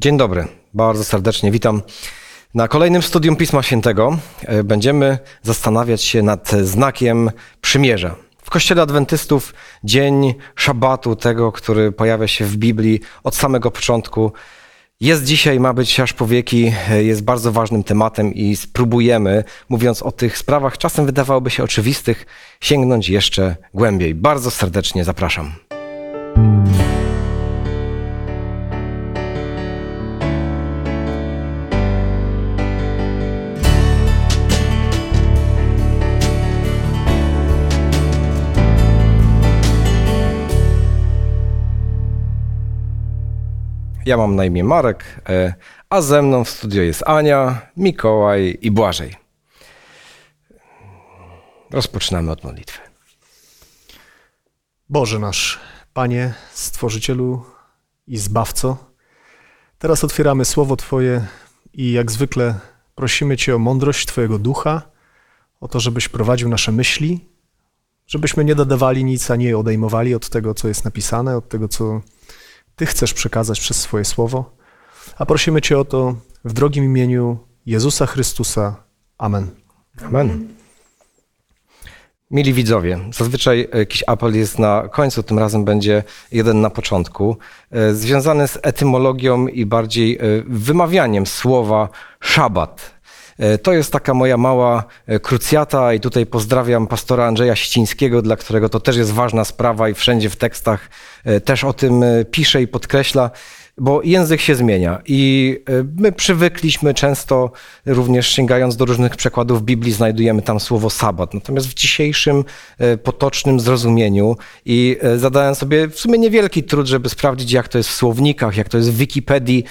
Dzień dobry, bardzo serdecznie witam. Na kolejnym studium Pisma Świętego e, będziemy zastanawiać się nad znakiem przymierza. W Kościele Adwentystów dzień szabatu, tego, który pojawia się w Biblii od samego początku, jest dzisiaj, ma być aż po wieki, e, jest bardzo ważnym tematem i spróbujemy, mówiąc o tych sprawach, czasem wydawałoby się oczywistych, sięgnąć jeszcze głębiej. Bardzo serdecznie zapraszam. Ja mam na imię Marek, e, a ze mną w studio jest Ania, Mikołaj i Błażej. Rozpoczynamy od modlitwy. Boże nasz, Panie, Stworzycielu i Zbawco, teraz otwieramy Słowo Twoje i jak zwykle prosimy Cię o mądrość Twojego Ducha, o to, żebyś prowadził nasze myśli, żebyśmy nie dodawali nic, a nie odejmowali od tego, co jest napisane, od tego, co Ty chcesz przekazać przez swoje Słowo. A prosimy Cię o to w drogim imieniu Jezusa Chrystusa. Amen. Amen. Mili widzowie, zazwyczaj jakiś apel jest na końcu, tym razem będzie jeden na początku, e, związany z etymologią i bardziej e, wymawianiem słowa szabat. E, To jest taka moja mała e, krucjata i tutaj pozdrawiam pastora Andrzeja Ścińskiego, dla którego to też jest ważna sprawa i wszędzie w tekstach e, też o tym pisze i podkreśla, bo język się zmienia i my przywykliśmy często, również sięgając do różnych przekładów Biblii, znajdujemy tam słowo sabat. Natomiast w dzisiejszym potocznym zrozumieniu i zadałem sobie w sumie niewielki trud, żeby sprawdzić, jak to jest w słownikach, jak to jest w Wikipedii,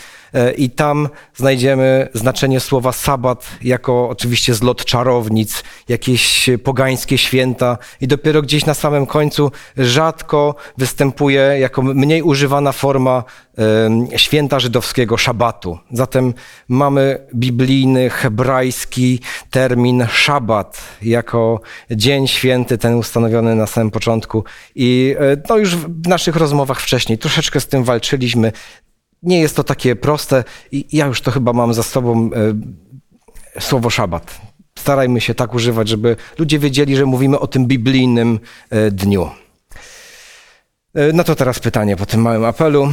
i tam znajdziemy znaczenie słowa sabat jako oczywiście zlot czarownic, jakieś pogańskie święta i dopiero gdzieś na samym końcu rzadko występuje jako mniej używana forma święta żydowskiego szabatu. Zatem mamy biblijny, hebrajski termin szabat jako dzień święty, ten ustanowiony na samym początku i e, no już w naszych rozmowach wcześniej troszeczkę z tym walczyliśmy. Nie jest to takie proste i ja już to chyba mam za sobą e, słowo szabat. Starajmy się tak używać, żeby ludzie wiedzieli, że mówimy o tym biblijnym e, dniu. E, No to teraz pytanie po tym małym apelu.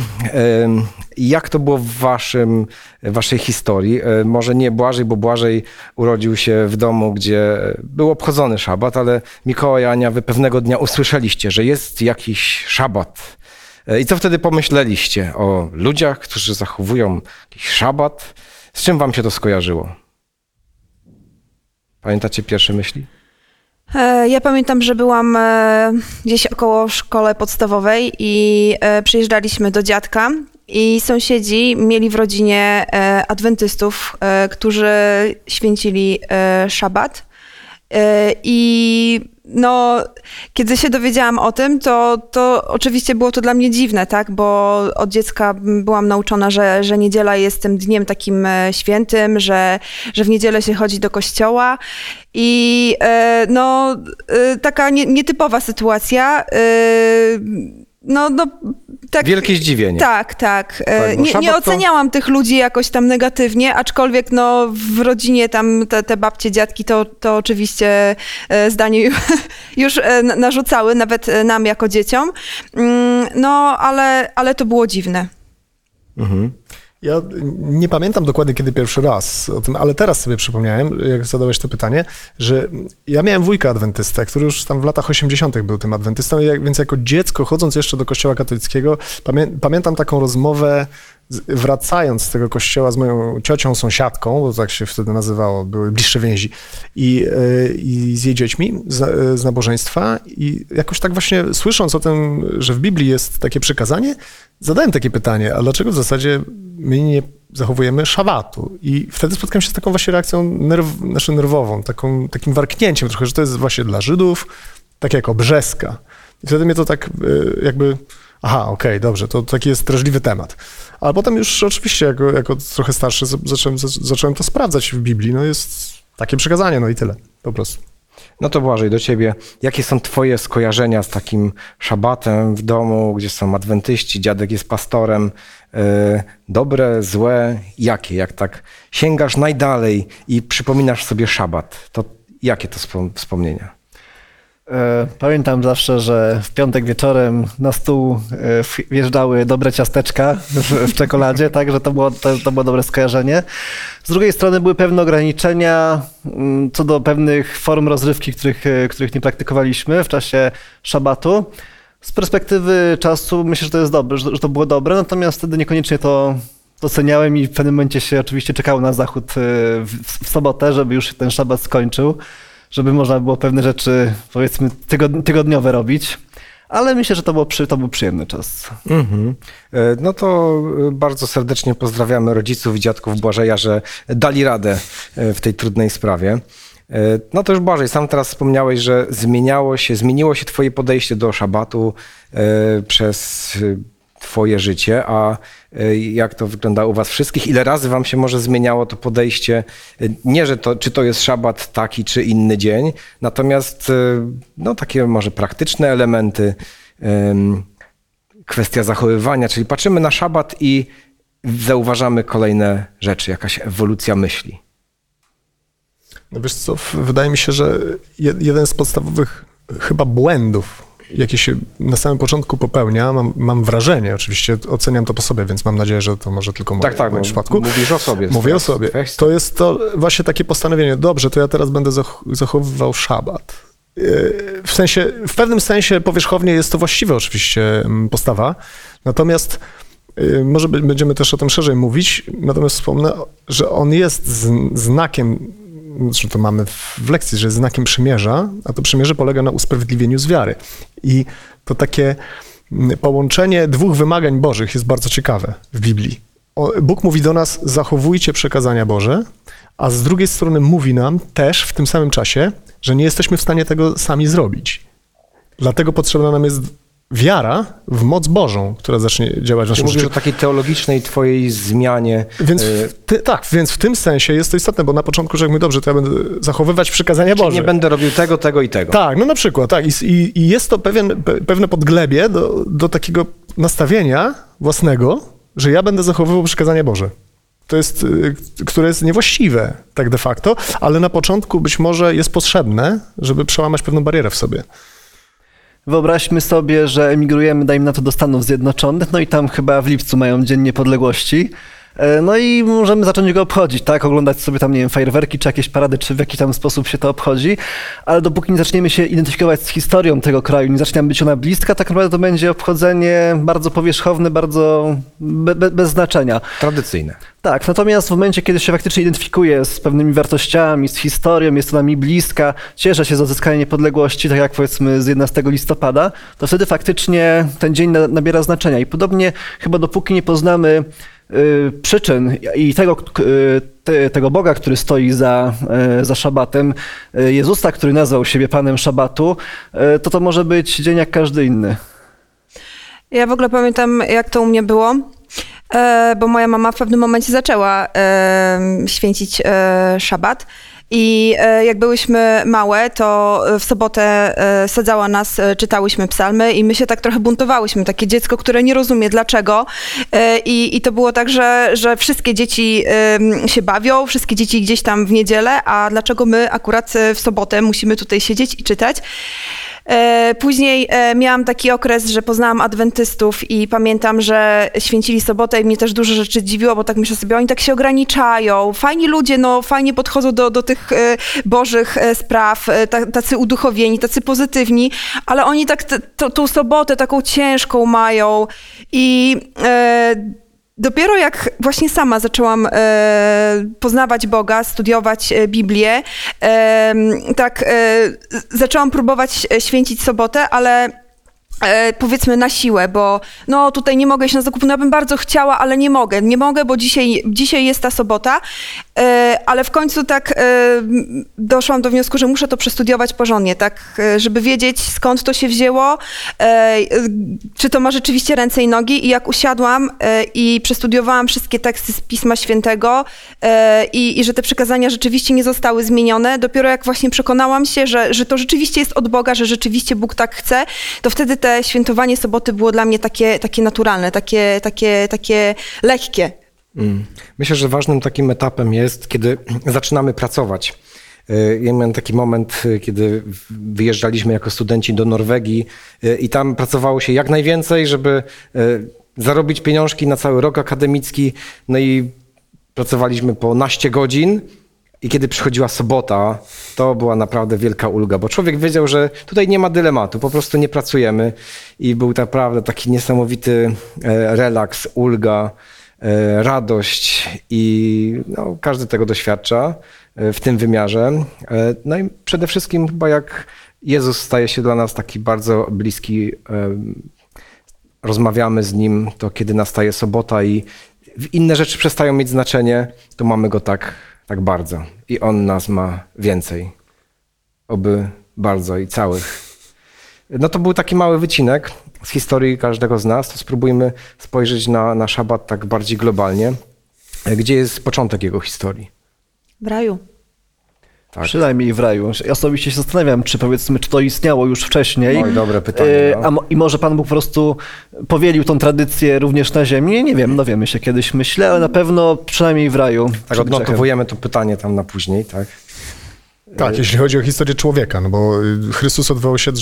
Jak to było w waszym, waszej historii? Może nie Błażej, bo Błażej urodził się w domu, gdzie był obchodzony szabat, ale Mikołaj i Ania, wy pewnego dnia usłyszeliście, że jest jakiś szabat. E, I co wtedy pomyśleliście o ludziach, którzy zachowują jakiś szabat? Z czym wam się to skojarzyło? Pamiętacie pierwsze myśli? E, Ja pamiętam, że byłam e, gdzieś około szkoły podstawowej i przyjeżdżaliśmy do dziadka i sąsiedzi mieli w rodzinie adwentystów, którzy święcili szabat. I no, kiedy się dowiedziałam o tym, to, to oczywiście było to dla mnie dziwne, tak? Bo od dziecka byłam nauczona, że, że niedziela jest tym dniem takim e, świętym, że, że w niedzielę się chodzi do kościoła. I e, no, e, taka nie, nietypowa sytuacja. No, no, tak. Wielkie zdziwienie. Tak, tak. E, Tak, nie, nie szabat to- oceniałam tych ludzi jakoś tam negatywnie, aczkolwiek no, w rodzinie tam te, te babcie, dziadki to, to oczywiście e, zdanie już e, na- narzucały, nawet nam jako dzieciom. Mm, No, ale, ale to było dziwne. Mhm. Ja nie pamiętam dokładnie kiedy pierwszy raz o tym, ale teraz sobie przypomniałem, jak zadałeś to pytanie, że ja miałem wujka adwentystę, który już tam w latach 80. był tym adwentystą, więc jako dziecko chodząc jeszcze do kościoła katolickiego, pamię, pamiętam taką rozmowę wracając z tego kościoła z moją ciocią, sąsiadką, bo tak się wtedy nazywało, były bliższe więzi, i, e, i z jej dziećmi z, z nabożeństwa i jakoś tak właśnie słysząc o tym, że w Biblii jest takie przykazanie, zadałem takie pytanie, a dlaczego w zasadzie my nie zachowujemy szabatu? I wtedy spotkałem się z taką właśnie reakcją nerw, znaczy nerwową, taką, takim warknięciem trochę, że to jest właśnie dla Żydów, tak jak obrzeska. I wtedy mnie to tak y, jakby, aha, okej, dobrze, to taki jest drażliwy temat. Ale potem już oczywiście jako, jako trochę starszy zacząłem, zacząłem to sprawdzać w Biblii, no jest takie przekazanie, no i tyle, po prostu. No to Błażej, do ciebie. Jakie są twoje skojarzenia z takim szabatem w domu, gdzie są adwentyści, dziadek jest pastorem? e, dobre, złe, jakie? Jak tak sięgasz najdalej i przypominasz sobie szabat, to jakie to wspom- wspomnienia? E, Pamiętam zawsze, że w piątek wieczorem na stół e, wjeżdżały dobre ciasteczka w, czekoladzie, tak, że to było, to, to było dobre skojarzenie. Z drugiej strony były pewne ograniczenia mm, co do pewnych form rozrywki, których, e, których nie praktykowaliśmy w czasie szabatu. Z perspektywy czasu myślę, że to jest dobre, że, to było dobre, natomiast wtedy niekoniecznie to doceniałem i w pewnym momencie się oczywiście czekało na zachód w, w sobotę, żeby już ten szabat skończył żeby można było pewne rzeczy, powiedzmy, tygod- tygodniowe robić. Ale myślę, że to, było przy, to był przyjemny czas. Mhm. E, No to e, bardzo serdecznie pozdrawiamy rodziców i dziadków Błażeja, że dali radę e, w tej trudnej sprawie. No to już Błażej, sam teraz wspomniałeś, że zmieniało się, zmieniło się twoje podejście do szabatu przez twoje życie, a e, jak to wygląda u was wszystkich? Ile razy wam się może zmieniało to podejście? Nie, że to, czy to jest szabat taki, czy inny dzień, natomiast e, no takie może praktyczne elementy, em, kwestia zachowywania, czyli patrzymy na szabat i zauważamy kolejne rzeczy, jakaś ewolucja myśli. No wiesz co, wydaje mi się, że je- jeden z podstawowych chyba błędów, jakie się na samym początku popełnia, mam, mam wrażenie, oczywiście oceniam to po sobie, więc mam nadzieję, że to może tylko moje, Tak, tak, w moim bo przypadku. mówisz o sobie. Mówię o teraz. sobie. To jest to właśnie takie postanowienie, dobrze, to ja teraz będę zach- zachowywał szabat. Yy, W sensie, w pewnym sensie powierzchownie jest to właściwa oczywiście mm, postawa, natomiast yy, może będziemy też o tym szerzej mówić, natomiast wspomnę, że on jest znakiem, że to mamy w- lekcji, że jest znakiem przymierza, a to przymierze polega na usprawiedliwieniu z wiary. I to takie mm, połączenie dwóch wymagań bożych jest bardzo ciekawe w Biblii. Bóg mówi do nas, zachowujcie przekazania Boże, a z drugiej strony mówi nam też w tym samym czasie, że nie jesteśmy w stanie tego sami zrobić. Dlatego potrzebna nam jest wiara w moc Bożą, która zacznie działać w naszym mówisz życiu. o takiej teologicznej twojej zmianie. Więc e, ty, tak, więc w tym sensie jest to istotne, bo na początku rzekł mi, dobrze, to ja będę zachowywać przykazania czyli Boże. nie będę robił tego, tego i tego. Tak, no na przykład, tak. I, i, jest to pewien, pe, pewne podglebie do, do takiego nastawienia własnego, że ja będę zachowywał przykazania Boże. To jest, y, które jest niewłaściwe, tak de facto, ale na początku być może jest potrzebne, żeby przełamać pewną barierę w sobie. Wyobraźmy sobie, że emigrujemy, dajmy na to, do Stanów Zjednoczonych, no i tam chyba w lipcu mają Dzień Niepodległości. E, No i możemy zacząć go obchodzić, tak? Oglądać sobie tam, nie wiem, fajerwerki, czy jakieś parady, czy w jaki tam sposób się to obchodzi. Ale dopóki nie zaczniemy się identyfikować z historią tego kraju, nie zacznie nam być ona bliska, tak naprawdę to będzie obchodzenie bardzo powierzchowne, bardzo be, be, bez znaczenia. Tradycyjne. Tak, natomiast w momencie, kiedy się faktycznie identyfikuje z pewnymi wartościami, z historią, jest to nami bliska, cieszę się z odzyskania niepodległości, tak jak powiedzmy z 11 listopada, to wtedy faktycznie ten dzień na- nabiera znaczenia. I podobnie chyba dopóki nie poznamy przyczyn i tego, y, te, tego Boga, który stoi za, y, za szabatem, y, Jezusa, który nazwał siebie Panem Szabatu, y, to to może być dzień jak każdy inny. Ja w ogóle pamiętam, jak to u mnie było, e, bo moja mama w pewnym momencie zaczęła e, święcić e, szabat. I e, jak byłyśmy małe, to w sobotę e, sadzała nas, e, czytałyśmy psalmy i my się tak trochę buntowałyśmy. Takie dziecko, które nie rozumie dlaczego. E, I, i to było tak, że, że wszystkie dzieci się bawią, wszystkie dzieci gdzieś tam w niedzielę, a dlaczego my akurat e, w sobotę musimy tutaj siedzieć i czytać. E, Później e, miałam taki okres, że poznałam adwentystów i pamiętam, że święcili sobotę i mnie też dużo rzeczy dziwiło, bo tak myślę sobie, oni tak się ograniczają. Fajni ludzie, no fajnie podchodzą do, do tych e, bożych spraw, ta- tacy uduchowieni, tacy pozytywni, ale oni tak t- to- tą sobotę taką ciężką mają i e, Dopiero jak właśnie sama zaczęłam e, poznawać Boga, studiować e, Biblię, e, tak e, zaczęłam próbować e, święcić sobotę, ale e, powiedzmy na siłę, bo no tutaj nie mogę iść na zakupy, no ja bym bardzo chciała, ale nie mogę, nie mogę, bo dzisiaj, dzisiaj jest ta sobota ale w końcu tak e, doszłam do wniosku, że muszę to przestudiować porządnie, tak, e, żeby wiedzieć skąd to się wzięło, e, e, czy to ma rzeczywiście ręce i nogi i jak usiadłam e, i przestudiowałam wszystkie teksty z Pisma Świętego e, i, i że te przekazania rzeczywiście nie zostały zmienione, dopiero jak właśnie przekonałam się, że, że to rzeczywiście jest od Boga, że rzeczywiście Bóg tak chce, to wtedy te świętowanie soboty było dla mnie takie, takie naturalne, takie, takie, takie lekkie. Mm. Myślę, że ważnym takim etapem jest, kiedy zaczynamy pracować. Y, Ja miałem taki moment, y, kiedy wyjeżdżaliśmy jako studenci do Norwegii y, i tam pracowało się jak najwięcej, żeby zarobić pieniążki na cały rok akademicki. No i pracowaliśmy po naście godzin. I kiedy przychodziła sobota, to była naprawdę wielka ulga, bo człowiek wiedział, że tutaj nie ma dylematu, po prostu nie pracujemy. I był naprawdę taki niesamowity relaks, ulga, radość i no, każdy tego doświadcza e, w tym wymiarze. E, No i przede wszystkim chyba jak Jezus staje się dla nas taki bardzo bliski, rozmawiamy z Nim, to kiedy nastaje sobota i inne rzeczy przestają mieć znaczenie, to mamy Go tak, tak bardzo. I On nas ma więcej. Oby bardzo i całych. No to był taki mały wycinek z historii każdego z nas. To spróbujmy spojrzeć na, na szabat tak bardziej globalnie. Gdzie jest początek jego historii? W raju. Tak. Przynajmniej w raju. Ja osobiście się zastanawiam, czy powiedzmy, czy to istniało już wcześniej. Oj, dobre pytanie, E, no. A mo- i może Pan Bóg po prostu powielił tą tradycję również na ziemi? Nie wiem, dowiemy się kiedyś, myślę, ale na pewno przynajmniej w raju. Tak odnotowujemy to pytanie tam na później, tak? Tak, jeśli chodzi o historię człowieka, no bo y, Chrystus odwołał się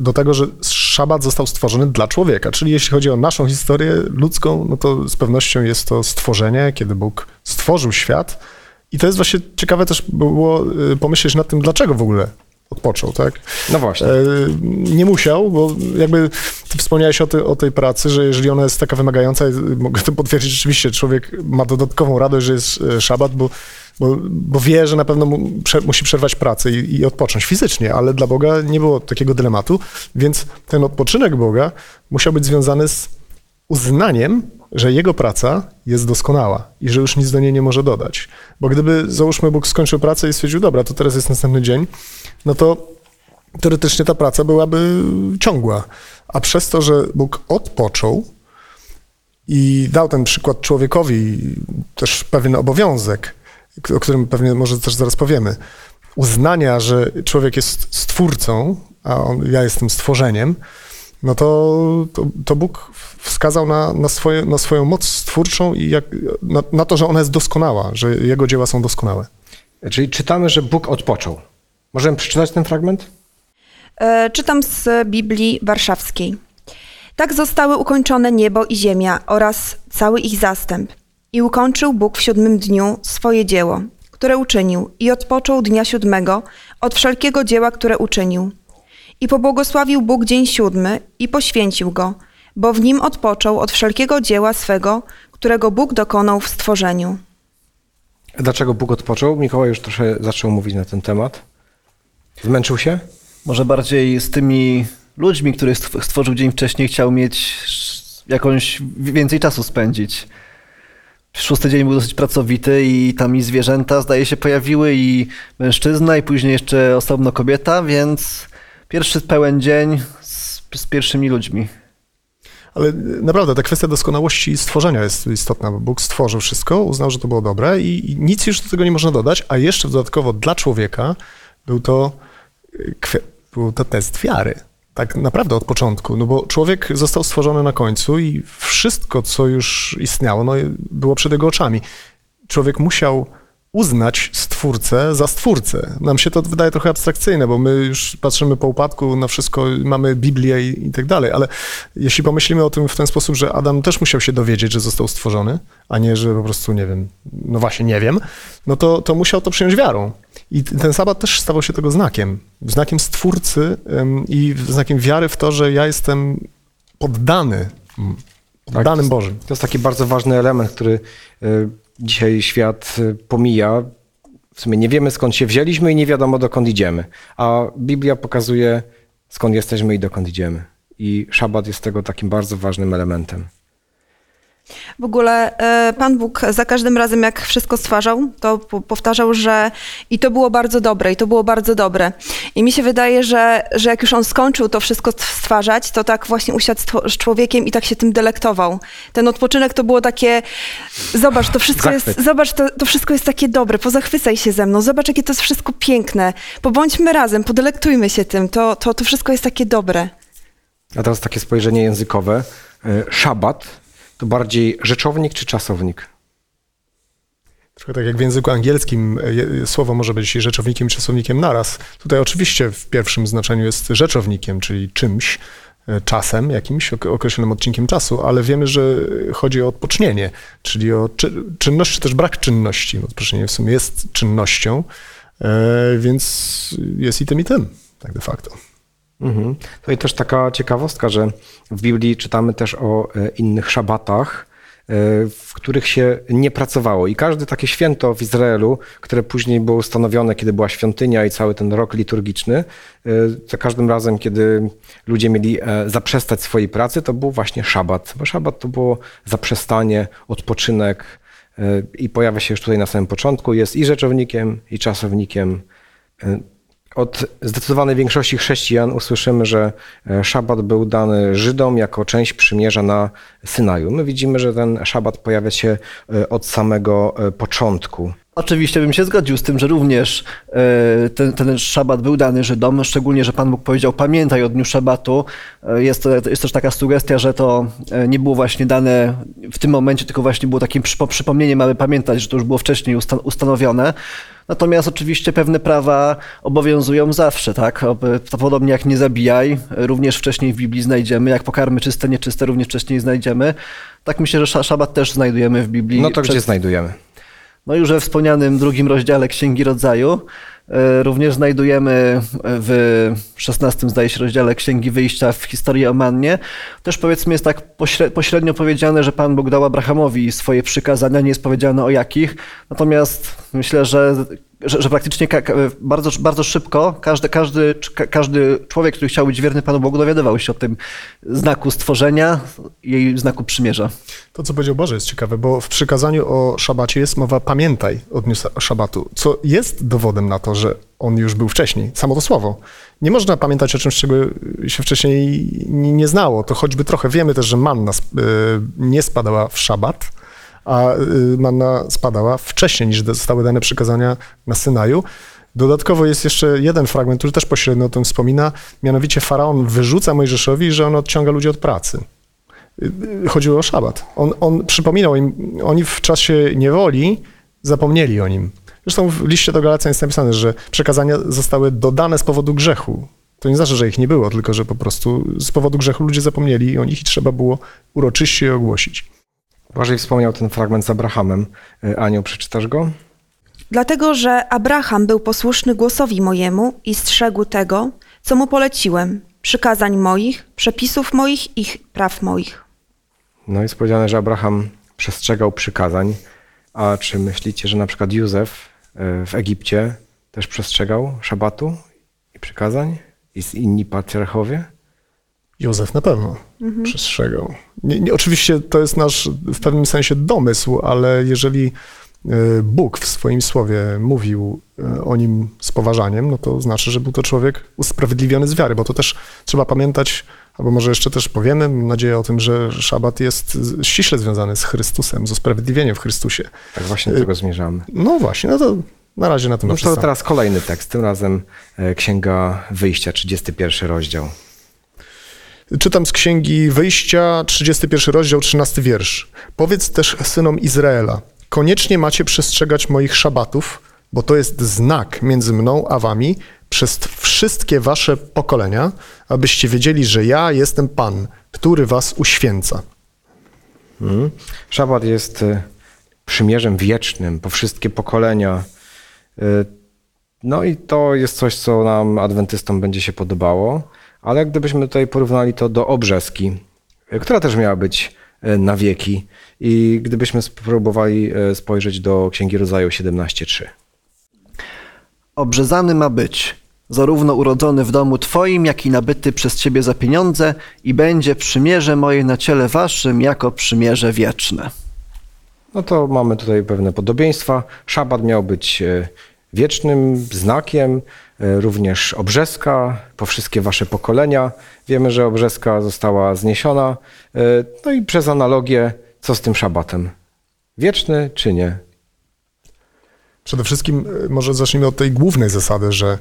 do tego, że szabat został stworzony dla człowieka, czyli jeśli chodzi o naszą historię ludzką, no to z pewnością jest to stworzenie, kiedy Bóg stworzył świat. I to jest właśnie ciekawe też było y, pomyśleć nad tym, dlaczego w ogóle odpoczął, tak? No właśnie. E, Nie musiał, bo jakby ty wspomniałeś o, ty, o tej pracy, że jeżeli ona jest taka wymagająca, i mogę to potwierdzić, rzeczywiście człowiek ma dodatkową radość, że jest e, szabat, bo, bo, bo wie, że na pewno mu, prze, musi przerwać pracę i, i odpocząć fizycznie, ale dla Boga nie było takiego dylematu, więc ten odpoczynek Boga musiał być związany z uznaniem, że jego praca jest doskonała i że już nic do niej nie może dodać. Bo gdyby, załóżmy, Bóg skończył pracę i stwierdził, dobra, to teraz jest następny dzień, no to teoretycznie ta praca byłaby ciągła. A przez to, że Bóg odpoczął i dał ten przykład człowiekowi też pewien obowiązek, o którym pewnie może też zaraz powiemy, uznania, że człowiek jest stwórcą, a on, ja jestem stworzeniem, no to, to, to Bóg wskazał na, na, swoje, na swoją moc stwórczą i jak, na, na to, że ona jest doskonała, że jego dzieła są doskonałe. Czyli czytamy, że Bóg odpoczął. Możemy przeczytać ten fragment? E, Czytam z Biblii Warszawskiej. Tak zostały ukończone niebo i ziemia oraz cały ich zastęp. I ukończył Bóg w siódmym dniu swoje dzieło, które uczynił, i odpoczął dnia siódmego od wszelkiego dzieła, które uczynił. I pobłogosławił Bóg dzień siódmy i poświęcił go, bo w nim odpoczął od wszelkiego dzieła swego, którego Bóg dokonał w stworzeniu. Dlaczego Bóg odpoczął? Mikołaj już trochę zaczął mówić na ten temat. Zmęczył się? Może bardziej z tymi ludźmi, których stw- stworzył dzień wcześniej, chciał mieć jakąś więcej czasu spędzić. Szósty dzień był dosyć pracowity i tam i zwierzęta, zdaje się, pojawiły i mężczyzna i później jeszcze osobno kobieta, więc pierwszy pełen dzień z, z pierwszymi ludźmi. Ale naprawdę ta kwestia doskonałości stworzenia jest istotna, bo Bóg stworzył wszystko, uznał, że to było dobre i, i nic już do tego nie można dodać, a jeszcze dodatkowo dla człowieka był to, y, był to test wiary. Tak naprawdę od początku, no bo człowiek został stworzony na końcu i wszystko, co już istniało, no, było przed jego oczami. Człowiek musiał uznać stwórcę za stwórcę. Nam się to wydaje trochę abstrakcyjne, bo my już patrzymy po upadku na wszystko, mamy Biblię i, i tak dalej, ale jeśli pomyślimy o tym w ten sposób, że Adam też musiał się dowiedzieć, że został stworzony, a nie, że po prostu nie wiem, no właśnie nie wiem, no to, to musiał to przyjąć wiarą. I ten sabat też stawał się tego znakiem. Znakiem stwórcy ym, i znakiem wiary w to, że ja jestem poddany, mm, poddanym Bożym. To jest taki bardzo ważny element, który y, dzisiaj świat y, pomija. W sumie nie wiemy skąd się wzięliśmy i nie wiadomo dokąd idziemy. A Biblia pokazuje skąd jesteśmy i dokąd idziemy. I szabat jest tego takim bardzo ważnym elementem. W ogóle e, Pan Bóg za każdym razem, jak wszystko stwarzał, to po- powtarzał, że i to było bardzo dobre, i to było bardzo dobre. I mi się wydaje, że, że jak już On skończył to wszystko stwarzać, to tak właśnie usiadł z człowiekiem i tak się tym delektował. Ten odpoczynek to było takie, zobacz, to wszystko jest, zobacz, to, to wszystko jest takie dobre, pozachwycaj się ze mną, zobacz, jakie to jest wszystko piękne. Pobądźmy razem, podelektujmy się tym, to, to, to wszystko jest takie dobre. A teraz takie spojrzenie językowe. E, Szabat to bardziej rzeczownik czy czasownik? Trochę tak jak w języku angielskim e, je- słowo może być rzeczownikiem i czasownikiem naraz. Tutaj oczywiście w pierwszym znaczeniu jest rzeczownikiem, czyli czymś, e, czasem, jakimś ok- określonym odcinkiem czasu, ale wiemy, że chodzi o odpocznienie, czyli o czy, czynność, czy też brak czynności. Odpocznienie w sumie jest czynnością, e, więc jest i tym, i tym, tak de facto. Mhm. Tutaj też taka ciekawostka, że w Biblii czytamy też o e, innych szabatach, e, w których się nie pracowało. I każde takie święto w Izraelu, które później było ustanowione, kiedy była świątynia i cały ten rok liturgiczny, e, za każdym razem, kiedy ludzie mieli zaprzestać swojej pracy, to był właśnie szabat. Bo szabat to było zaprzestanie, odpoczynek i pojawia się już tutaj na samym początku. Jest i rzeczownikiem, i czasownikiem. Od zdecydowanej większości chrześcijan usłyszymy, że e, szabat był dany Żydom jako część przymierza na Synaju. My widzimy, że ten szabat pojawia się e, od samego e, początku. Oczywiście bym się zgodził z tym, że również e, ten, ten szabat był dany Żydom, szczególnie, że Pan Bóg powiedział pamiętaj o dniu szabatu. E, Jest, to- jest też taka sugestia, że to e, nie było właśnie dane w tym momencie, tylko właśnie było takim przypo- przypomnieniem, aby pamiętać, że to już było wcześniej ustan- ustanowione. Natomiast oczywiście pewne prawa obowiązują zawsze, tak? Podobnie jak nie zabijaj, również wcześniej w Biblii znajdziemy, jak pokarmy czyste, nieczyste również wcześniej znajdziemy. Tak myślę, że sza- szabat też znajdujemy w Biblii. No to Przed- gdzie znajdujemy? No już we wspomnianym drugim rozdziale Księgi Rodzaju e, również znajdujemy w szesnastym zdaje się rozdziale Księgi Wyjścia w historii o Mannie. Też powiedzmy jest tak pośre- pośrednio powiedziane, że Pan Bóg dał Abrahamowi swoje przykazania, nie jest powiedziane o jakich. Natomiast myślę, że że, że praktycznie bardzo, bardzo szybko każdy, każdy, ka- każdy człowiek, który chciał być wierny Panu Bogu, dowiadywał się o tym znaku stworzenia i znaku przymierza. To, co powiedział Boże, jest ciekawe, bo w przykazaniu o szabacie jest mowa pamiętaj o dniu szabatu, co jest dowodem na to, że on już był wcześniej, samo to słowo. Nie można pamiętać o czymś, czego się wcześniej nie znało. To choćby trochę wiemy też, że manna y, nie spadała w szabat, a y, manna spadała wcześniej niż zostały dane przykazania na Synaju. Dodatkowo jest jeszcze jeden fragment, który też pośrednio o tym wspomina, mianowicie faraon wyrzuca Mojżeszowi, że on odciąga ludzi od pracy. Chodziło o szabat. On, on przypominał im, oni w czasie niewoli zapomnieli o nim. Zresztą w liście do Galacjan jest napisane, że przekazania zostały dodane z powodu grzechu. To nie znaczy, że ich nie było, tylko że po prostu z powodu grzechu ludzie zapomnieli o nich i trzeba było uroczyście ogłosić. Błażej wspomniał ten fragment z Abrahamem. E, Aniu, przeczytasz go? Dlatego, że Abraham był posłuszny głosowi mojemu i strzegł tego, co mu poleciłem, przykazań moich, przepisów moich i praw moich. No jest powiedziane, że Abraham przestrzegał przykazań. A czy myślicie, że na przykład Józef e, w Egipcie też przestrzegał szabatu i przykazań? I z inni patriarchowie? Józef na pewno przestrzegał. Nie, nie, oczywiście to jest nasz w pewnym sensie domysł, ale jeżeli e, Bóg w swoim słowie mówił e, o nim z poważaniem, no to znaczy, że był to człowiek usprawiedliwiony z wiary, bo to też trzeba pamiętać, albo może jeszcze też powiemy, mam nadzieję o tym, że szabat jest ściśle związany z Chrystusem, z usprawiedliwieniem w Chrystusie. Tak właśnie do tego zmierzamy. No właśnie, no to na razie na tym No to teraz kolejny tekst, tym razem e, Księga Wyjścia, 31 rozdział. Czytam z Księgi Wyjścia, 31 rozdział, 13 wiersz. Powiedz też synom Izraela, koniecznie macie przestrzegać moich szabatów, bo to jest znak między mną a wami przez wszystkie wasze pokolenia, abyście wiedzieli, że ja jestem Pan, który was uświęca. Mhm. Szabat jest e, przymierzem wiecznym po wszystkie pokolenia. E, No i to jest coś, co nam, adwentystom, będzie się podobało, ale gdybyśmy tutaj porównali to do obrzeski, e, która też miała być e, na wieki i gdybyśmy spróbowali e, spojrzeć do Księgi Rodzaju 17.3. Obrzezany ma być zarówno urodzony w domu Twoim, jak i nabyty przez Ciebie za pieniądze, i będzie przymierze moje na ciele Waszym jako przymierze wieczne. No to mamy tutaj pewne podobieństwa. Szabat miał być wiecznym znakiem, również obrzeska po wszystkie wasze pokolenia. Wiemy, że obrzeska została zniesiona. E, No i przez analogię, co z tym szabatem? Wieczny czy nie? Przede wszystkim e, może zacznijmy od tej głównej zasady, że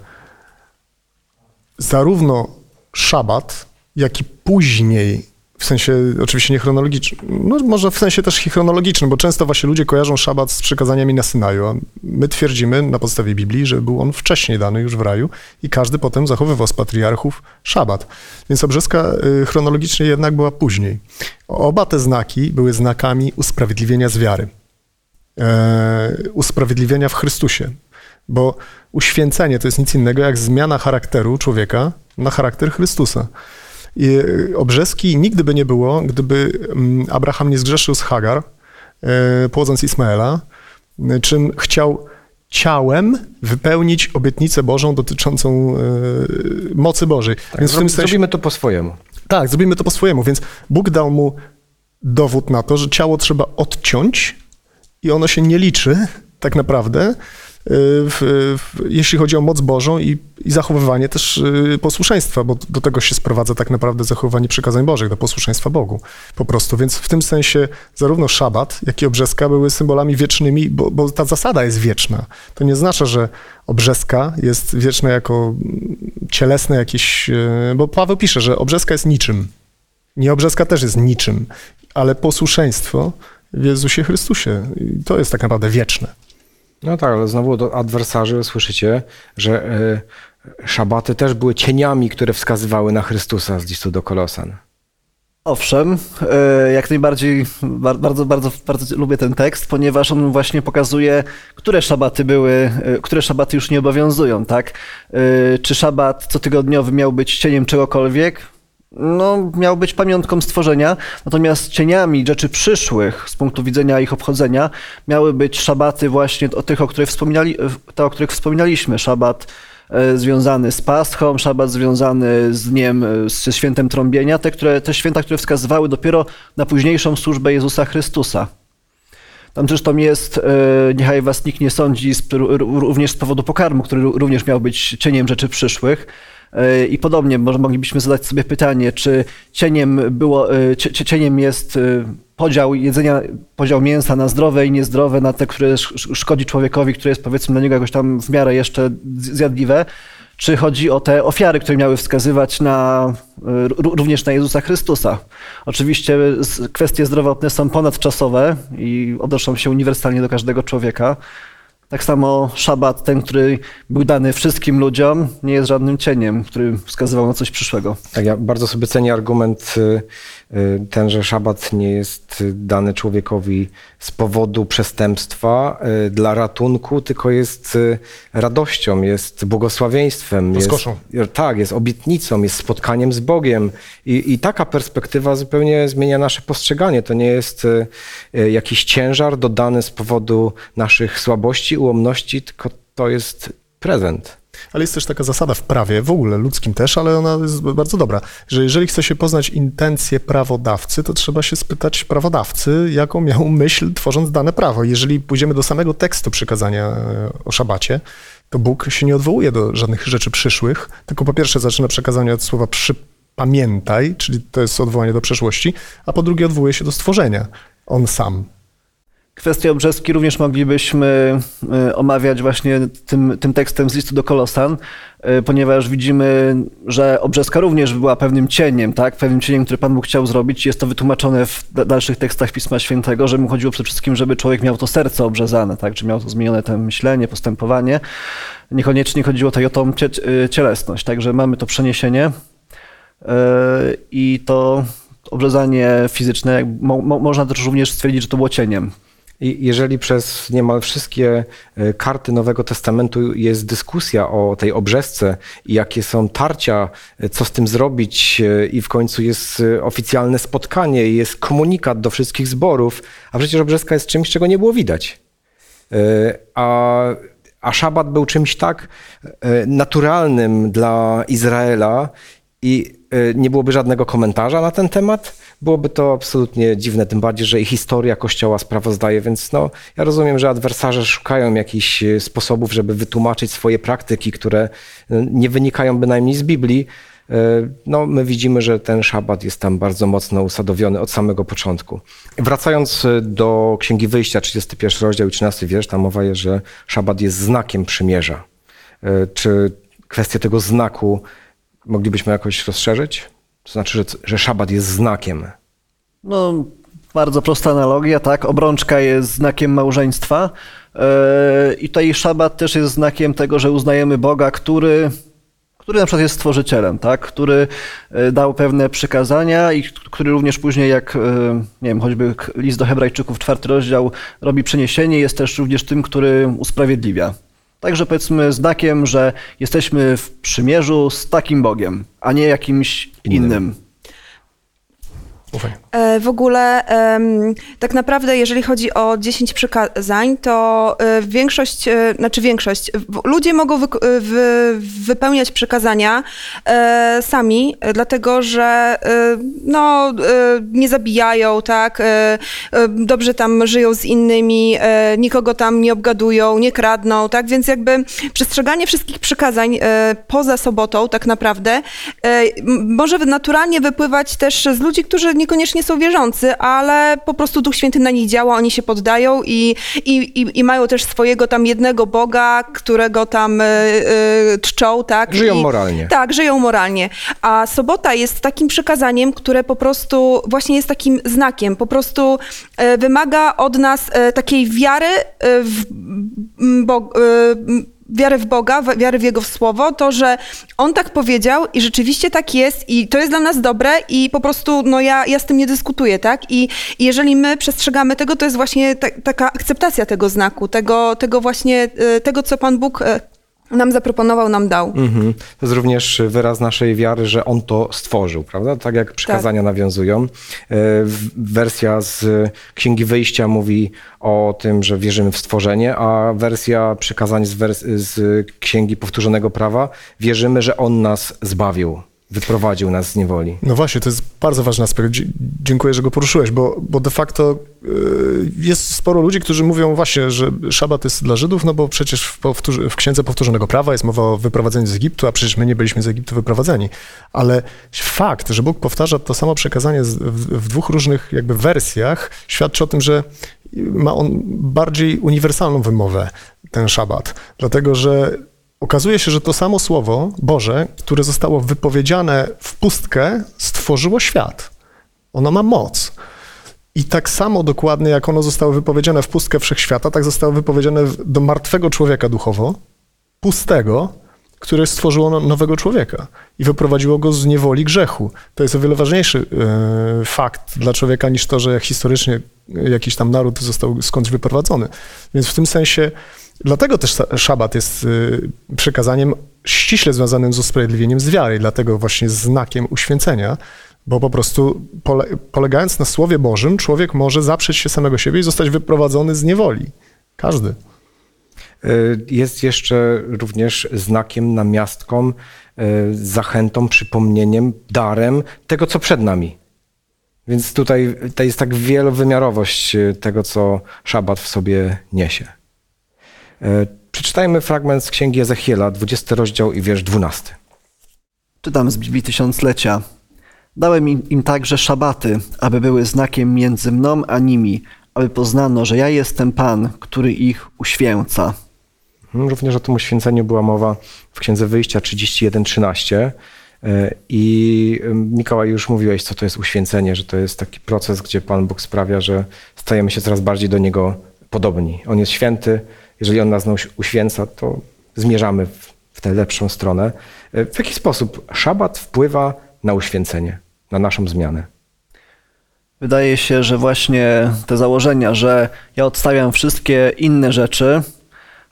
zarówno szabat, jak i później, w sensie oczywiście nie chronologicznym, no może w sensie też chronologicznym, bo często właśnie ludzie kojarzą szabat z przykazaniami na Synaju, a my twierdzimy na podstawie Biblii, że był on wcześniej dany już w raju i każdy potem zachowywał z patriarchów szabat. Więc obrzeska y, chronologicznie jednak była później. Oba te znaki były znakami usprawiedliwienia z wiary e, usprawiedliwienia w Chrystusie. Bo uświęcenie to jest nic innego jak zmiana charakteru człowieka na charakter Chrystusa. I e, obrzeski nigdy by nie było, gdyby mm, Abraham nie zgrzeszył z Hagar, e, płodząc Ismaela, e, czym chciał ciałem wypełnić obietnicę Bożą dotyczącą mocy Bożej. Tak, Więc w tym sensie, Zrobimy to po swojemu. tak, zrobimy to po swojemu. Więc Bóg dał mu dowód na to, że ciało trzeba odciąć i ono się nie liczy tak naprawdę, w, w, jeśli chodzi o moc Bożą i, i zachowywanie też y, posłuszeństwa, bo do tego się sprowadza tak naprawdę zachowywanie przykazań Bożych, do posłuszeństwa Bogu po prostu. Więc w tym sensie zarówno szabat, jak i obrzeska były symbolami wiecznymi, bo, bo ta zasada jest wieczna. To nie oznacza, że obrzeska jest wieczna jako mm, cielesne jakieś, y, bo Paweł pisze, że obrzeska jest niczym. Nie obrzeska też jest niczym, ale posłuszeństwo w Jezusie Chrystusie. I to jest tak naprawdę wieczne. No tak, ale znowu do adwersarzy słyszycie, że e, szabaty też były cieniami, które wskazywały na Chrystusa z listu do Kolosan. Owszem, e, jak najbardziej bar- bardzo, bardzo, bardzo lubię ten tekst, ponieważ on właśnie pokazuje, które szabaty były, e, które szabaty już nie obowiązują, tak? Czy szabat cotygodniowy miał być cieniem czegokolwiek? No, miał być pamiątką stworzenia, natomiast cieniami rzeczy przyszłych z punktu widzenia ich obchodzenia miały być szabaty właśnie o tych, o których, wspominali, te, o których wspominaliśmy. Szabat e, związany z Paschą, szabat związany z dniem, e, ze świętem trąbienia, te, które, te święta, które wskazywały dopiero na późniejszą służbę Jezusa Chrystusa. Tam zresztą jest, e, niechaj was nikt nie sądzi, również z powodu pokarmu, który ró- również miał być cieniem rzeczy przyszłych. E, I podobnie może moglibyśmy zadać sobie pytanie, czy cieniem, było, e, cie- cieniem jest e, podział jedzenia, podział mięsa na zdrowe i niezdrowe, na te, które sz- szkodzi człowiekowi, które jest powiedzmy dla niego jakoś tam w miarę jeszcze zjadliwe, czy chodzi o te ofiary, które miały wskazywać na, również na Jezusa Chrystusa. Oczywiście kwestie zdrowotne są ponadczasowe i odnoszą się uniwersalnie do każdego człowieka. Tak samo szabat, ten, który był dany wszystkim ludziom, nie jest żadnym cieniem, który wskazywał na coś przyszłego. Tak, ja bardzo sobie cenię argument y, y, ten, że szabat nie jest y, dany człowiekowi z powodu przestępstwa y, dla ratunku, tylko jest radością, jest błogosławieństwem. Rozkoszą. Jest, tak, jest obietnicą, jest spotkaniem z Bogiem. I, I taka perspektywa zupełnie zmienia nasze postrzeganie. To nie jest jakiś ciężar dodany z powodu naszych słabości, ułomności, tylko to jest prezent. Ale jest też taka zasada w prawie, w ogóle ludzkim też, ale ona jest bardzo dobra, że jeżeli chce się poznać intencje prawodawcy, to trzeba się spytać prawodawcy, jaką miał myśl tworząc dane prawo. Jeżeli pójdziemy do samego tekstu przykazania e, o szabacie, to Bóg się nie odwołuje do żadnych rzeczy przyszłych, tylko po pierwsze zaczyna przekazanie od słowa przypamiętaj, czyli to jest odwołanie do przeszłości, a po drugie odwołuje się do stworzenia. On sam. Kwestię obrzeski również moglibyśmy e, omawiać właśnie tym, tym tekstem z listu do Kolosan, e, ponieważ widzimy, że obrzeska również była pewnym cieniem, tak? pewnym cieniem, który Pan Bóg chciał zrobić. Jest to wytłumaczone w da- dalszych tekstach Pisma Świętego, że mu chodziło przede wszystkim, żeby człowiek miał to serce obrzezane, tak? czy miał to zmienione to myślenie, postępowanie. Niekoniecznie chodziło tutaj o tą e, cielesność, także mamy to przeniesienie i to obrzezanie fizyczne, mo, mo, można też również stwierdzić, że to było cieniem. Jeżeli przez niemal wszystkie e, karty Nowego Testamentu jest dyskusja o tej obrzesce i jakie są tarcia, e, co z tym zrobić, e, i w końcu jest oficjalne spotkanie, jest komunikat do wszystkich zborów, a przecież obrzeska jest czymś, czego nie było widać. A A szabat był czymś tak naturalnym dla Izraela i nie byłoby żadnego komentarza na ten temat. Byłoby to absolutnie dziwne, tym bardziej, że i historia Kościoła sprawozdaje, więc no, ja rozumiem, że adwersarze szukają jakichś e, sposobów, żeby wytłumaczyć swoje praktyki, które e, nie wynikają bynajmniej z Biblii. No, my widzimy, że ten szabat jest tam bardzo mocno usadowiony od samego początku. Wracając do Księgi Wyjścia, 31 rozdział i 13 wiersz, tam mowa jest, że szabat jest znakiem przymierza. Czy kwestię tego znaku moglibyśmy jakoś rozszerzyć? To znaczy, że, że szabat jest znakiem. No, bardzo prosta analogia, tak? Obrączka jest znakiem małżeństwa. Yy, I tutaj szabat też jest znakiem tego, że uznajemy Boga, który, który na przykład jest stworzycielem, tak? Który yy, dał pewne przykazania i który również później, jak yy, nie wiem, choćby list do Hebrajczyków, czwarty rozdział, robi przeniesienie, jest też również tym, który usprawiedliwia. Także powiedzmy znakiem, że jesteśmy w przymierzu z takim Bogiem, a nie jakimś Innym. innym. Ufaj. E, W ogóle tak naprawdę, jeżeli chodzi o 10 przykazań, to e, większość, e, znaczy większość, ludzie mogą e, wy, wypełniać przykazania sami, dlatego że no, nie zabijają, tak, dobrze tam żyją z innymi, nikogo tam nie obgadują, nie kradną, tak, więc jakby przestrzeganie wszystkich przykazań poza sobotą tak naprawdę może naturalnie wypływać też z ludzi, którzy niekoniecznie są wierzący, ale po prostu Duch Święty na nich działa, oni się poddają i, i, i, i mają też swojego tam jednego Boga, którego tam e, czczą, tak? Żyją I, moralnie. Tak, żyją moralnie. A sobota jest takim przykazaniem, które po prostu właśnie jest takim znakiem, po prostu e, wymaga od nas takiej wiary w, m, Wiary w Boga, w- wiary w Jego słowo, to, że On tak powiedział i rzeczywiście tak jest i to jest dla nas dobre i po prostu no ja, ja z tym nie dyskutuję, tak? I, i jeżeli my przestrzegamy tego, to jest właśnie ta, taka akceptacja tego znaku, tego, tego właśnie, e, tego, co Pan Bóg e, nam zaproponował, nam dał. Mhm. To jest również wyraz naszej wiary, że On to stworzył, prawda? Tak jak przykazania nawiązują. E, Wersja z Księgi Wyjścia mówi o tym, że wierzymy w stworzenie, a wersja przykazań z, wers- z Księgi Powtórzonego Prawa wierzymy, że On nas zbawił, wyprowadził nas z niewoli. No właśnie, to jest bardzo ważny aspekt. Dziękuję, że go poruszyłeś, bo, bo de facto y, jest sporo ludzi, którzy mówią właśnie, że szabat jest dla Żydów, no bo przecież w, w Księdze Powtórzonego Prawa jest mowa o wyprowadzeniu z Egiptu, a przecież my nie byliśmy z Egiptu wyprowadzeni. Ale fakt, że Bóg powtarza to samo przekazanie w, w dwóch różnych jakby wersjach, świadczy o tym, że ma on bardziej uniwersalną wymowę, ten szabat. Dlatego, że okazuje się, że to samo słowo Boże, które zostało wypowiedziane w pustkę, stworzyło świat. Ono ma moc. I tak samo dokładnie, jak ono zostało wypowiedziane w pustkę wszechświata, tak zostało wypowiedziane do martwego człowieka duchowo, pustego, które stworzyło no- nowego człowieka i wyprowadziło go z niewoli grzechu. To jest o wiele ważniejszy e, fakt dla człowieka niż to, że historycznie jakiś tam naród został skądś wyprowadzony. Więc w tym sensie, dlatego też szabat jest e, przekazaniem ściśle związanym z usprawiedliwieniem z wiary, dlatego właśnie znakiem uświęcenia, bo po prostu pole, polegając na Słowie Bożym, człowiek może zaprzeć się samego siebie i zostać wyprowadzony z niewoli. Każdy. Y, Jest jeszcze również znakiem, namiastką, y, zachętą, przypomnieniem, darem tego, co przed nami. Więc tutaj to jest tak wielowymiarowość y, tego, co szabat w sobie niesie. Y, Przeczytajmy fragment z Księgi Ezechiela, 20 rozdział i wiersz 12. Czytam z Biblii Tysiąclecia. Dałem im, im także szabaty, aby były znakiem między mną a nimi, aby poznano, że ja jestem Pan, który ich uświęca. Mhm, Również o tym uświęceniu była mowa w Księdze Wyjścia 31:13. Y, I Mikołaj, już mówiłeś, co to jest uświęcenie, że to jest taki proces, gdzie Pan Bóg sprawia, że stajemy się coraz bardziej do Niego podobni. On jest święty. Jeżeli On nas uś- uświęca, to zmierzamy w, w tę lepszą stronę. Y, W jaki sposób szabat wpływa na uświęcenie, na naszą zmianę? Wydaje się, że właśnie te założenia, że ja odstawiam wszystkie inne rzeczy,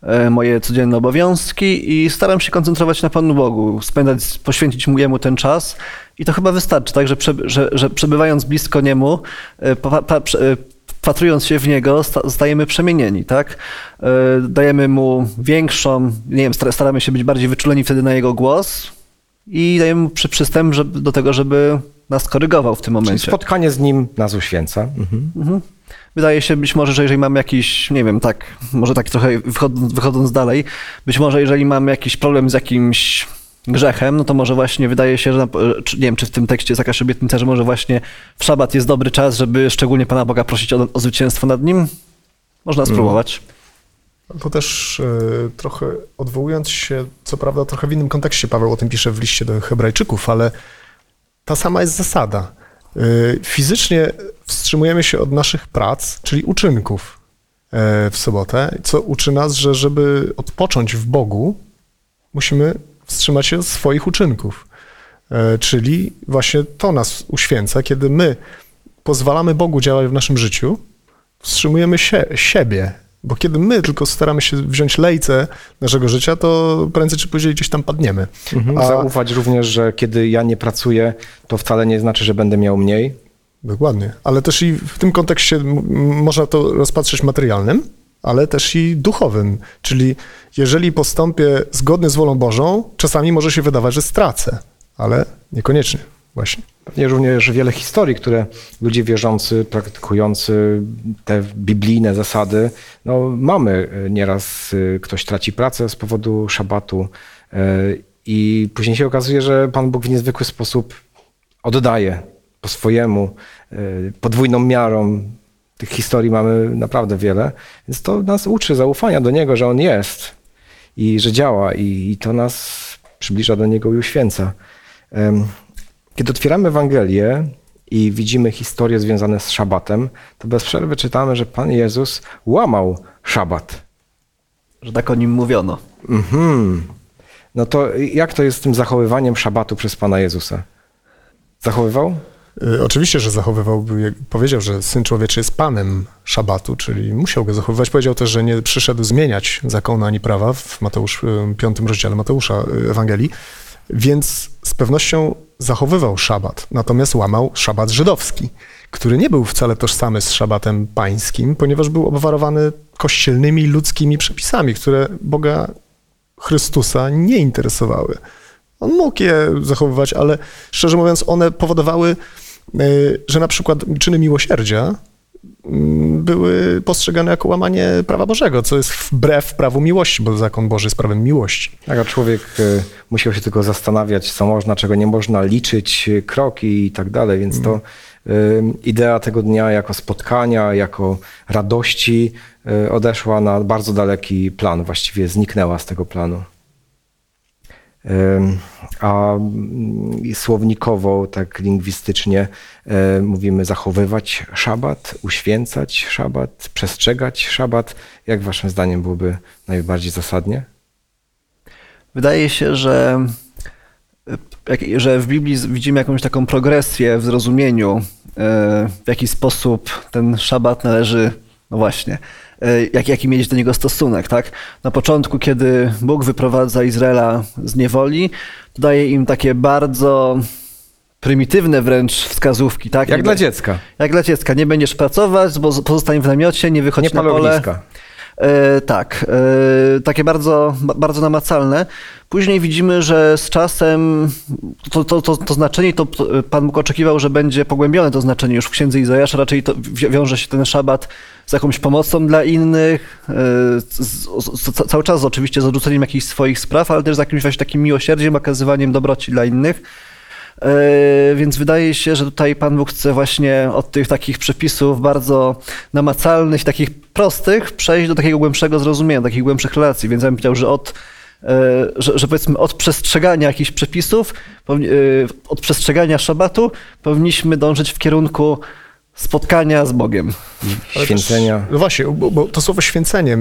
e, moje codzienne obowiązki i staram się koncentrować na Panu Bogu, spędzać, poświęcić mu Jemu ten czas i to chyba wystarczy, tak, że, prze, że, że przebywając blisko Niemu, e, pa, pa, prze- e, wpatrując się w niego, sta- zostajemy przemienieni, tak? E, Dajemy mu większą, nie wiem, star- staramy się być bardziej wyczuleni wtedy na jego głos i dajemy mu przy, przystęp żeby, do tego, żeby nas korygował w tym Czyli momencie. spotkanie z nim nas uświęca. Mhm. Mhm. Wydaje się być może, że jeżeli mamy jakiś, nie wiem, tak, może tak trochę wychodząc, wychodząc dalej, być może jeżeli mamy jakiś problem z jakimś grzechem, no to może właśnie wydaje się, że, na- czy, nie wiem, czy w tym tekście jest jakaś obietnica, że może właśnie w szabat jest dobry czas, żeby szczególnie Pana Boga prosić o, o zwycięstwo nad nim? Można spróbować. To też e, trochę odwołując się, co prawda trochę w innym kontekście, Paweł o tym pisze w liście do Hebrajczyków, ale ta sama jest zasada. E, Fizycznie wstrzymujemy się od naszych prac, czyli uczynków e, w sobotę, co uczy nas, że żeby odpocząć w Bogu, musimy wstrzymać się od swoich uczynków. E, Czyli właśnie to nas uświęca, kiedy my pozwalamy Bogu działać w naszym życiu, wstrzymujemy się, siebie. Bo kiedy my tylko staramy się wziąć lejce naszego życia, to prędzej czy później gdzieś tam padniemy. Mhm. A- Zaufać również, że kiedy ja nie pracuję, to wcale nie znaczy, że będę miał mniej. Dokładnie. Ale też i w tym kontekście można to rozpatrzeć materialnym, ale też i duchowym. Czyli jeżeli postąpię zgodnie z wolą Bożą, czasami może się wydawać, że stracę, ale niekoniecznie. Właśnie. Pewnie również wiele historii, które ludzie wierzący, praktykujący te biblijne zasady, no mamy nieraz e, ktoś traci pracę z powodu szabatu e, i później się okazuje, że Pan Bóg w niezwykły sposób oddaje po swojemu, e, podwójną miarą. Tych historii mamy naprawdę wiele, więc to nas uczy zaufania do Niego, że On jest i że działa i, i to nas przybliża do Niego i uświęca. Kiedy otwieramy Ewangelię i widzimy historie związane z szabatem, to bez przerwy czytamy, że Pan Jezus łamał szabat. Że tak o nim mówiono. Mhm. No to jak to jest z tym zachowywaniem szabatu przez Pana Jezusa? Zachowywał? Y, Oczywiście, że zachowywał, powiedział, że Syn Człowieczy jest Panem Szabatu, czyli musiał go zachowywać. Powiedział też, że nie przyszedł zmieniać zakonu ani prawa w Mateusz, y, piątym rozdziale Mateusza y, Ewangelii, więc z pewnością zachowywał szabat, natomiast łamał szabat żydowski, który nie był wcale tożsamy z szabatem pańskim, ponieważ był obwarowany kościelnymi, ludzkimi przepisami, które Boga Chrystusa nie interesowały. On mógł je zachowywać, ale szczerze mówiąc, one powodowały, że na przykład czyny miłosierdzia mm, były postrzegane jako łamanie prawa Bożego, co jest wbrew prawu miłości, bo zakon Boży jest prawem miłości. Tak, a człowiek e, musiał się tylko zastanawiać, co można, czego nie można, liczyć e, kroki i tak dalej, więc to e, idea tego dnia jako spotkania, jako radości e, odeszła na bardzo daleki plan, właściwie zniknęła z tego planu. A mm, słownikowo, tak lingwistycznie e, mówimy zachowywać szabat, uświęcać szabat, przestrzegać szabat. Jak waszym zdaniem byłoby najbardziej zasadnie? Wydaje się, że, że w Biblii widzimy jakąś taką progresję w zrozumieniu, e, w jaki sposób ten szabat należy, no właśnie, jak, jaki mieć do niego stosunek, tak? Na początku, kiedy Bóg wyprowadza Izraela z niewoli, to daje im takie bardzo prymitywne wręcz wskazówki, tak? Jak Nie dla be- dziecka. Jak dla dziecka. Nie będziesz pracować, bo pozostań w namiocie, nie wychodź Nie na pole. ogniska. E, tak, e, takie bardzo, ba- bardzo namacalne. Później widzimy, że z czasem to, to, to, to znaczenie, to Pan Bóg oczekiwał, że będzie pogłębione to znaczenie już w księdze Izajasza. Raczej to wi- wiąże się ten szabat z jakąś pomocą dla innych, e, z, z, cały czas oczywiście z odrzuceniem jakichś swoich spraw, ale też z jakimś właśnie takim miłosierdziem, okazywaniem dobroci dla innych. E, Więc wydaje się, że tutaj Pan Bóg chce właśnie od tych takich przepisów bardzo namacalnych, takich prostych, przejść do takiego głębszego zrozumienia, takich głębszych relacji. Więc ja bym powiedział, że od, e, że, że powiedzmy od przestrzegania jakichś przepisów, od przestrzegania szabatu powinniśmy dążyć w kierunku spotkania z Bogiem. Święcenia. Też, no właśnie, bo, bo to słowo święcenie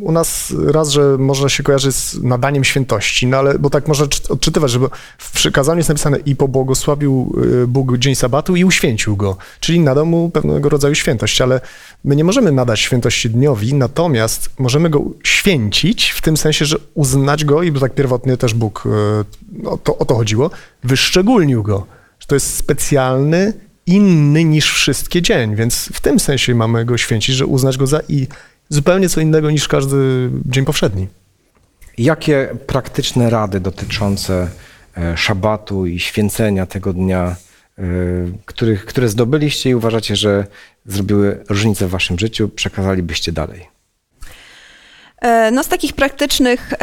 u nas raz, że może się kojarzy z nadaniem świętości, no ale bo tak można czyt- odczytywać, że w przykazaniu jest napisane i pobłogosławił y, Bóg dzień sabatu i uświęcił go, czyli nadał mu pewnego rodzaju świętość, ale my nie możemy nadać świętości dniowi, natomiast możemy go święcić w tym sensie, że uznać go i bo tak pierwotnie też Bóg, y, no, to, o to chodziło, wyszczególnił go, że to jest specjalny inny niż wszystkie dzień, więc w tym sensie mamy go święcić, że uznać go za i zupełnie co innego niż każdy dzień powszedni. Jakie praktyczne rady dotyczące e, szabatu i święcenia tego dnia, e, których, które zdobyliście i uważacie, że zrobiły różnicę w waszym życiu, przekazalibyście dalej? E, No z takich praktycznych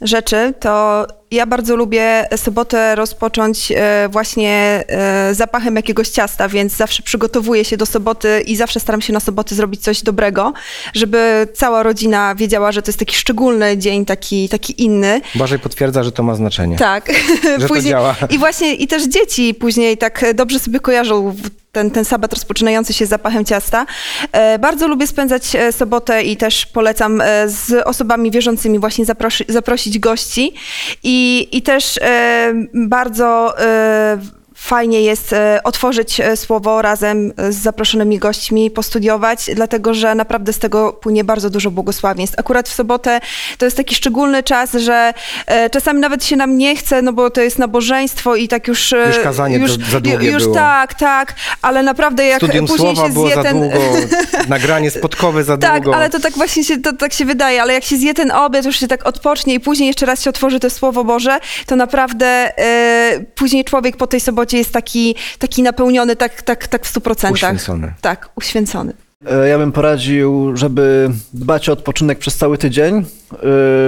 rzeczy to ja bardzo lubię sobotę rozpocząć e, właśnie e, zapachem jakiegoś ciasta, więc zawsze przygotowuję się do soboty i zawsze staram się na soboty zrobić coś dobrego, żeby cała rodzina wiedziała, że to jest taki szczególny dzień, taki, taki inny. Błażej potwierdza, że to ma znaczenie. Tak. Że to działa. I właśnie i też dzieci później tak dobrze sobie kojarzą ten, ten sabat rozpoczynający się zapachem ciasta. E, bardzo lubię spędzać sobotę i też polecam z osobami wierzącymi właśnie zaprosi, zaprosić gości. I, i też e, bardzo e, fajnie jest e, otworzyć e, słowo razem z zaproszonymi gośćmi, postudiować, dlatego że naprawdę z tego płynie bardzo dużo błogosławieństw. Akurat w sobotę to jest taki szczególny czas, że e, czasami nawet się nam nie chce, no bo to jest nabożeństwo i tak już... Już kazanie już, za długie Już było. tak, tak, ale naprawdę jak Studium później słowa się było zje za ten... długo, nagranie spotkowe za Tak, długo. ale to tak właśnie się, to tak się wydaje, ale jak się zje ten obiad, już się tak odpocznie i później jeszcze raz się otworzy to Słowo Boże, to naprawdę e, później człowiek po tej sobocie jest taki, taki napełniony tak, tak, tak w stu procentach. Uświęcony. Tak, uświęcony. E, Ja bym poradził, żeby dbać o odpoczynek przez cały tydzień,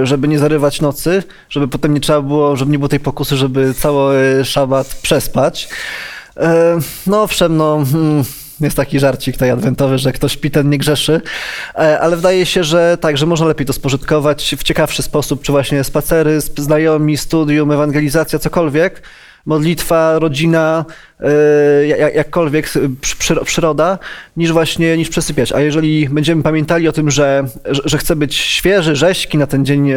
e, żeby nie zarywać nocy, żeby potem nie trzeba było, żeby nie było tej pokusy, żeby cały szabat przespać. E, No owszem, no hmm, jest taki żarcik tutaj adwentowy, że kto śpi, ten nie grzeszy, ale wydaje się, że tak, że można lepiej to spożytkować w ciekawszy sposób, czy właśnie spacery, sp- znajomi, studium, ewangelizacja, cokolwiek modlitwa, rodzina, e, jak- jakkolwiek e, przy- przy- przyroda, niż właśnie, niż przesypiać. A jeżeli będziemy pamiętali o tym, że, że, chcę być świeży, rześki na ten dzień e,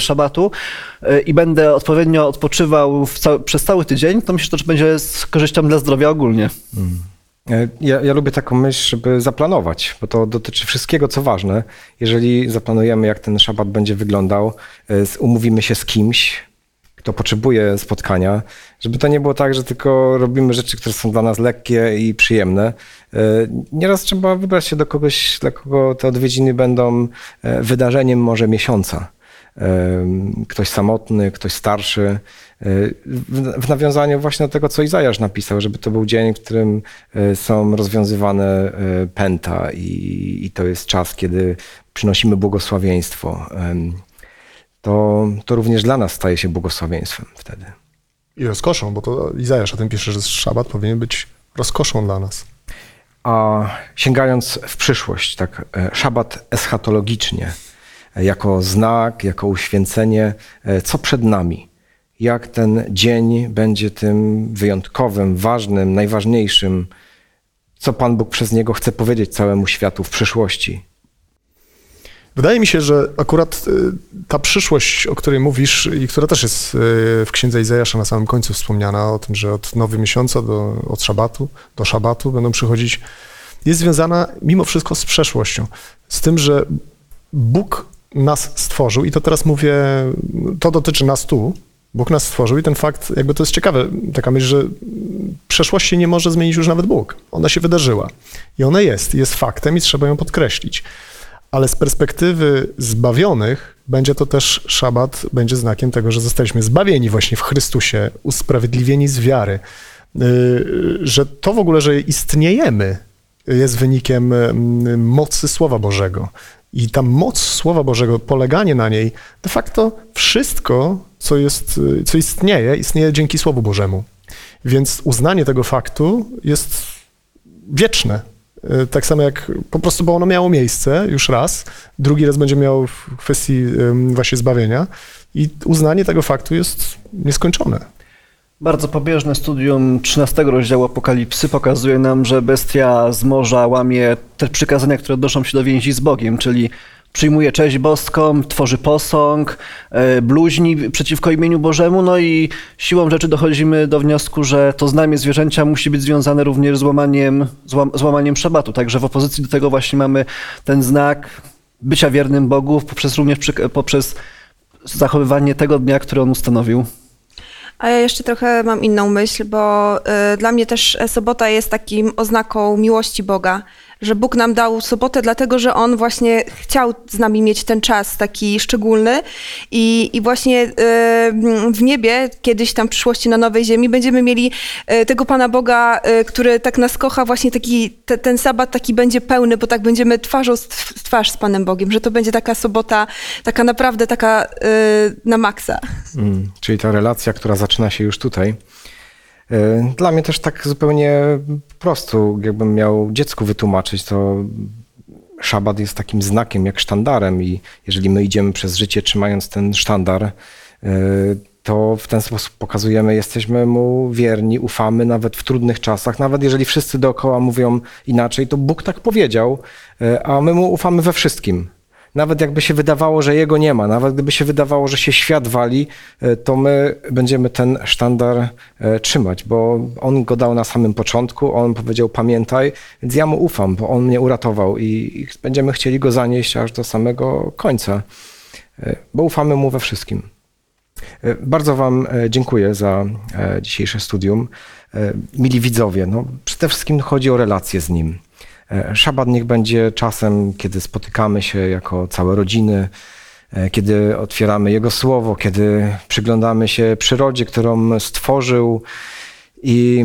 szabatu i będę odpowiednio odpoczywał przez cały tydzień, to myślę, że to będzie z korzyścią dla zdrowia ogólnie. E, Ja, ja lubię taką myśl, żeby zaplanować, bo to dotyczy wszystkiego, co ważne. Jeżeli zaplanujemy, jak ten szabat będzie wyglądał, umówimy się z kimś, kto potrzebuje spotkania, żeby to nie było tak, że tylko robimy rzeczy, które są dla nas lekkie i przyjemne. E, Nieraz trzeba wybrać się do kogoś, dla kogo te odwiedziny będą e, wydarzeniem może miesiąca. Em, Ktoś samotny, ktoś starszy. E, W nawiązaniu właśnie do tego, co Izajasz napisał, żeby to był dzień, w którym e, są rozwiązywane e, pęta i to jest czas, kiedy przynosimy błogosławieństwo. To, to również dla nas staje się błogosławieństwem wtedy. I rozkoszą, bo to Izajasz o tym pisze, że szabat powinien być rozkoszą dla nas. A sięgając w przyszłość, tak, e, szabat eschatologicznie, e, jako znak, jako uświęcenie, e, co przed nami? Jak ten dzień będzie tym wyjątkowym, ważnym, najważniejszym? Co Pan Bóg przez niego chce powiedzieć całemu światu w przyszłości? Wydaje mi się, że akurat y, ta przyszłość, o której mówisz i która też jest y, w księdze Izajasza na samym końcu wspomniana, o tym, że od nowego miesiąca do, od szabatu do szabatu będą przychodzić, jest związana mimo wszystko z przeszłością. Z tym, że Bóg nas stworzył i to teraz mówię, to dotyczy nas tu, Bóg nas stworzył i ten fakt, jakby to jest ciekawe, taka myśl, że przeszłości nie może zmienić już nawet Bóg. Ona się wydarzyła i ona jest, jest faktem i trzeba ją podkreślić ale z perspektywy zbawionych będzie to też szabat, będzie znakiem tego, że zostaliśmy zbawieni właśnie w Chrystusie, usprawiedliwieni z wiary, Yy, że to w ogóle, że istniejemy, jest wynikiem mm, mocy Słowa Bożego. I ta moc Słowa Bożego, poleganie na niej, de facto wszystko, co, jest, yy, co istnieje, istnieje dzięki Słowu Bożemu. Więc uznanie tego faktu jest wieczne. Y, Tak samo jak po prostu, bo ono miało miejsce już raz, drugi raz będzie miało w kwestii właśnie zbawienia i uznanie tego faktu jest nieskończone. Bardzo pobieżne studium 13 rozdziału Apokalipsy pokazuje nam, że bestia z morza łamie te przykazania, które odnoszą się do więzi z Bogiem, czyli przyjmuje cześć boską, tworzy posąg, e, bluźni przeciwko imieniu Bożemu, no i siłą rzeczy dochodzimy do wniosku, że to znamie zwierzęcia musi być związane również z łamaniem, z łam- z łamaniem szabatu. Także w opozycji do tego właśnie mamy ten znak bycia wiernym Bogu poprzez również poprzez zachowywanie tego dnia, który on ustanowił. A ja jeszcze trochę mam inną myśl, bo y, dla mnie też sobota jest takim oznaką miłości Boga, że Bóg nam dał sobotę, dlatego że On właśnie chciał z nami mieć ten czas taki szczególny i, i właśnie y, w niebie, kiedyś tam w przyszłości na nowej ziemi, będziemy mieli y, tego Pana Boga, y, który tak nas kocha, właśnie taki, te, ten sabat taki będzie pełny, bo tak będziemy twarzą w twarz z Panem Bogiem, że to będzie taka sobota, taka naprawdę taka na maksa. Mm, czyli ta relacja, która zaczyna się już tutaj. E, Dla mnie też tak zupełnie prostu, jakbym miał dziecku wytłumaczyć, to szabat jest takim znakiem, jak sztandarem i jeżeli my idziemy przez życie trzymając ten sztandar, e, to w ten sposób pokazujemy, jesteśmy mu wierni, ufamy nawet w trudnych czasach, nawet jeżeli wszyscy dookoła mówią inaczej, to Bóg tak powiedział, e, a my mu ufamy we wszystkim. Nawet jakby się wydawało, że jego nie ma, nawet gdyby się wydawało, że się świat wali, e, to my będziemy ten sztandar e, trzymać, bo on go dał na samym początku, on powiedział pamiętaj, więc ja mu ufam, bo on mnie uratował i, będziemy chcieli go zanieść aż do samego końca, e, bo ufamy mu we wszystkim. Bardzo Wam dziękuję za dzisiejsze studium. Mili widzowie, no, przede wszystkim chodzi o relacje z Nim. E, Szabat niech będzie czasem, kiedy spotykamy się jako całe rodziny, e, kiedy otwieramy Jego Słowo, kiedy przyglądamy się przyrodzie, którą stworzył i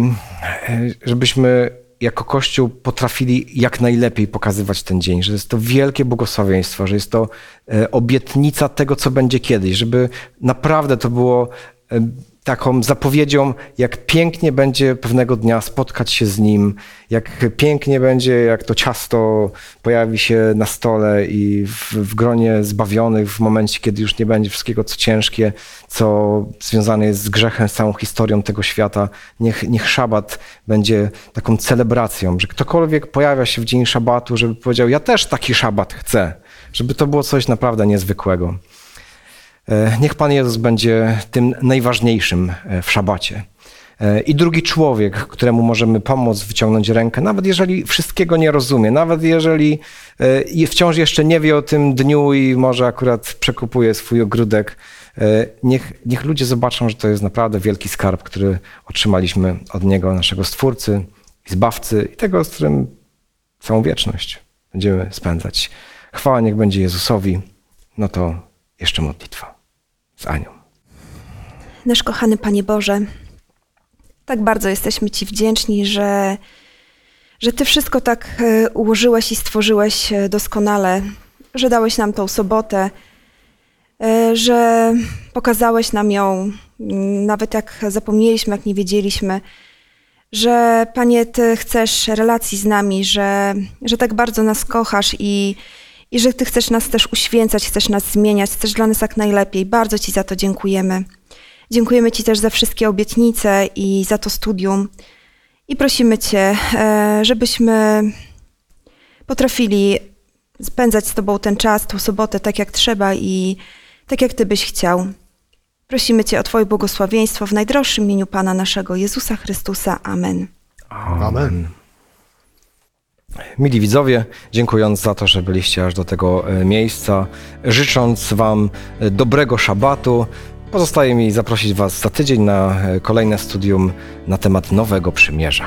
e, żebyśmy jako Kościół potrafili jak najlepiej pokazywać ten dzień, że jest to wielkie błogosławieństwo, że jest to obietnica tego, co będzie kiedyś, żeby naprawdę to było taką zapowiedzią, jak pięknie będzie pewnego dnia spotkać się z Nim, jak pięknie będzie, jak to ciasto pojawi się na stole i w, w gronie zbawionych w momencie, kiedy już nie będzie wszystkiego, co ciężkie, co związane jest z grzechem, z całą historią tego świata. Niech, niech szabat będzie taką celebracją, że ktokolwiek pojawia się w dzień szabatu, żeby powiedział, ja też taki szabat chcę, żeby to było coś naprawdę niezwykłego. E, Niech Pan Jezus będzie tym najważniejszym e, w szabacie. E, I drugi człowiek, któremu możemy pomóc wyciągnąć rękę, nawet jeżeli wszystkiego nie rozumie, nawet jeżeli wciąż jeszcze nie wie o tym dniu i może akurat przekupuje swój ogródek, niech, niech ludzie zobaczą, że to jest naprawdę wielki skarb, który otrzymaliśmy od Niego, naszego Stwórcy i Zbawcy i tego, z którym całą wieczność będziemy spędzać. Chwała niech będzie Jezusowi. No to jeszcze modlitwa z Anią. Nasz kochany Panie Boże, tak bardzo jesteśmy Ci wdzięczni, że, że Ty wszystko tak e, ułożyłeś i stworzyłeś e, doskonale, że dałeś nam tą sobotę, e, że pokazałeś nam ją, m, nawet jak zapomnieliśmy, jak nie wiedzieliśmy, że Panie, Ty chcesz relacji z nami, że, że tak bardzo nas kochasz i, i że Ty chcesz nas też uświęcać, chcesz nas zmieniać, chcesz dla nas jak najlepiej. Bardzo Ci za to dziękujemy. Dziękujemy Ci też za wszystkie obietnice i za to studium. I prosimy Cię, e, żebyśmy potrafili spędzać z Tobą ten czas, tą sobotę tak jak trzeba i tak jak Ty byś chciał. Prosimy Cię o Twoje błogosławieństwo w najdroższym imieniu Pana naszego Jezusa Chrystusa. Amen. Amen. Mili widzowie, dziękując za to, że byliście aż do tego e, miejsca, życząc Wam e, dobrego szabatu, pozostaje mi zaprosić Was za tydzień na e, kolejne studium na temat Nowego Przymierza.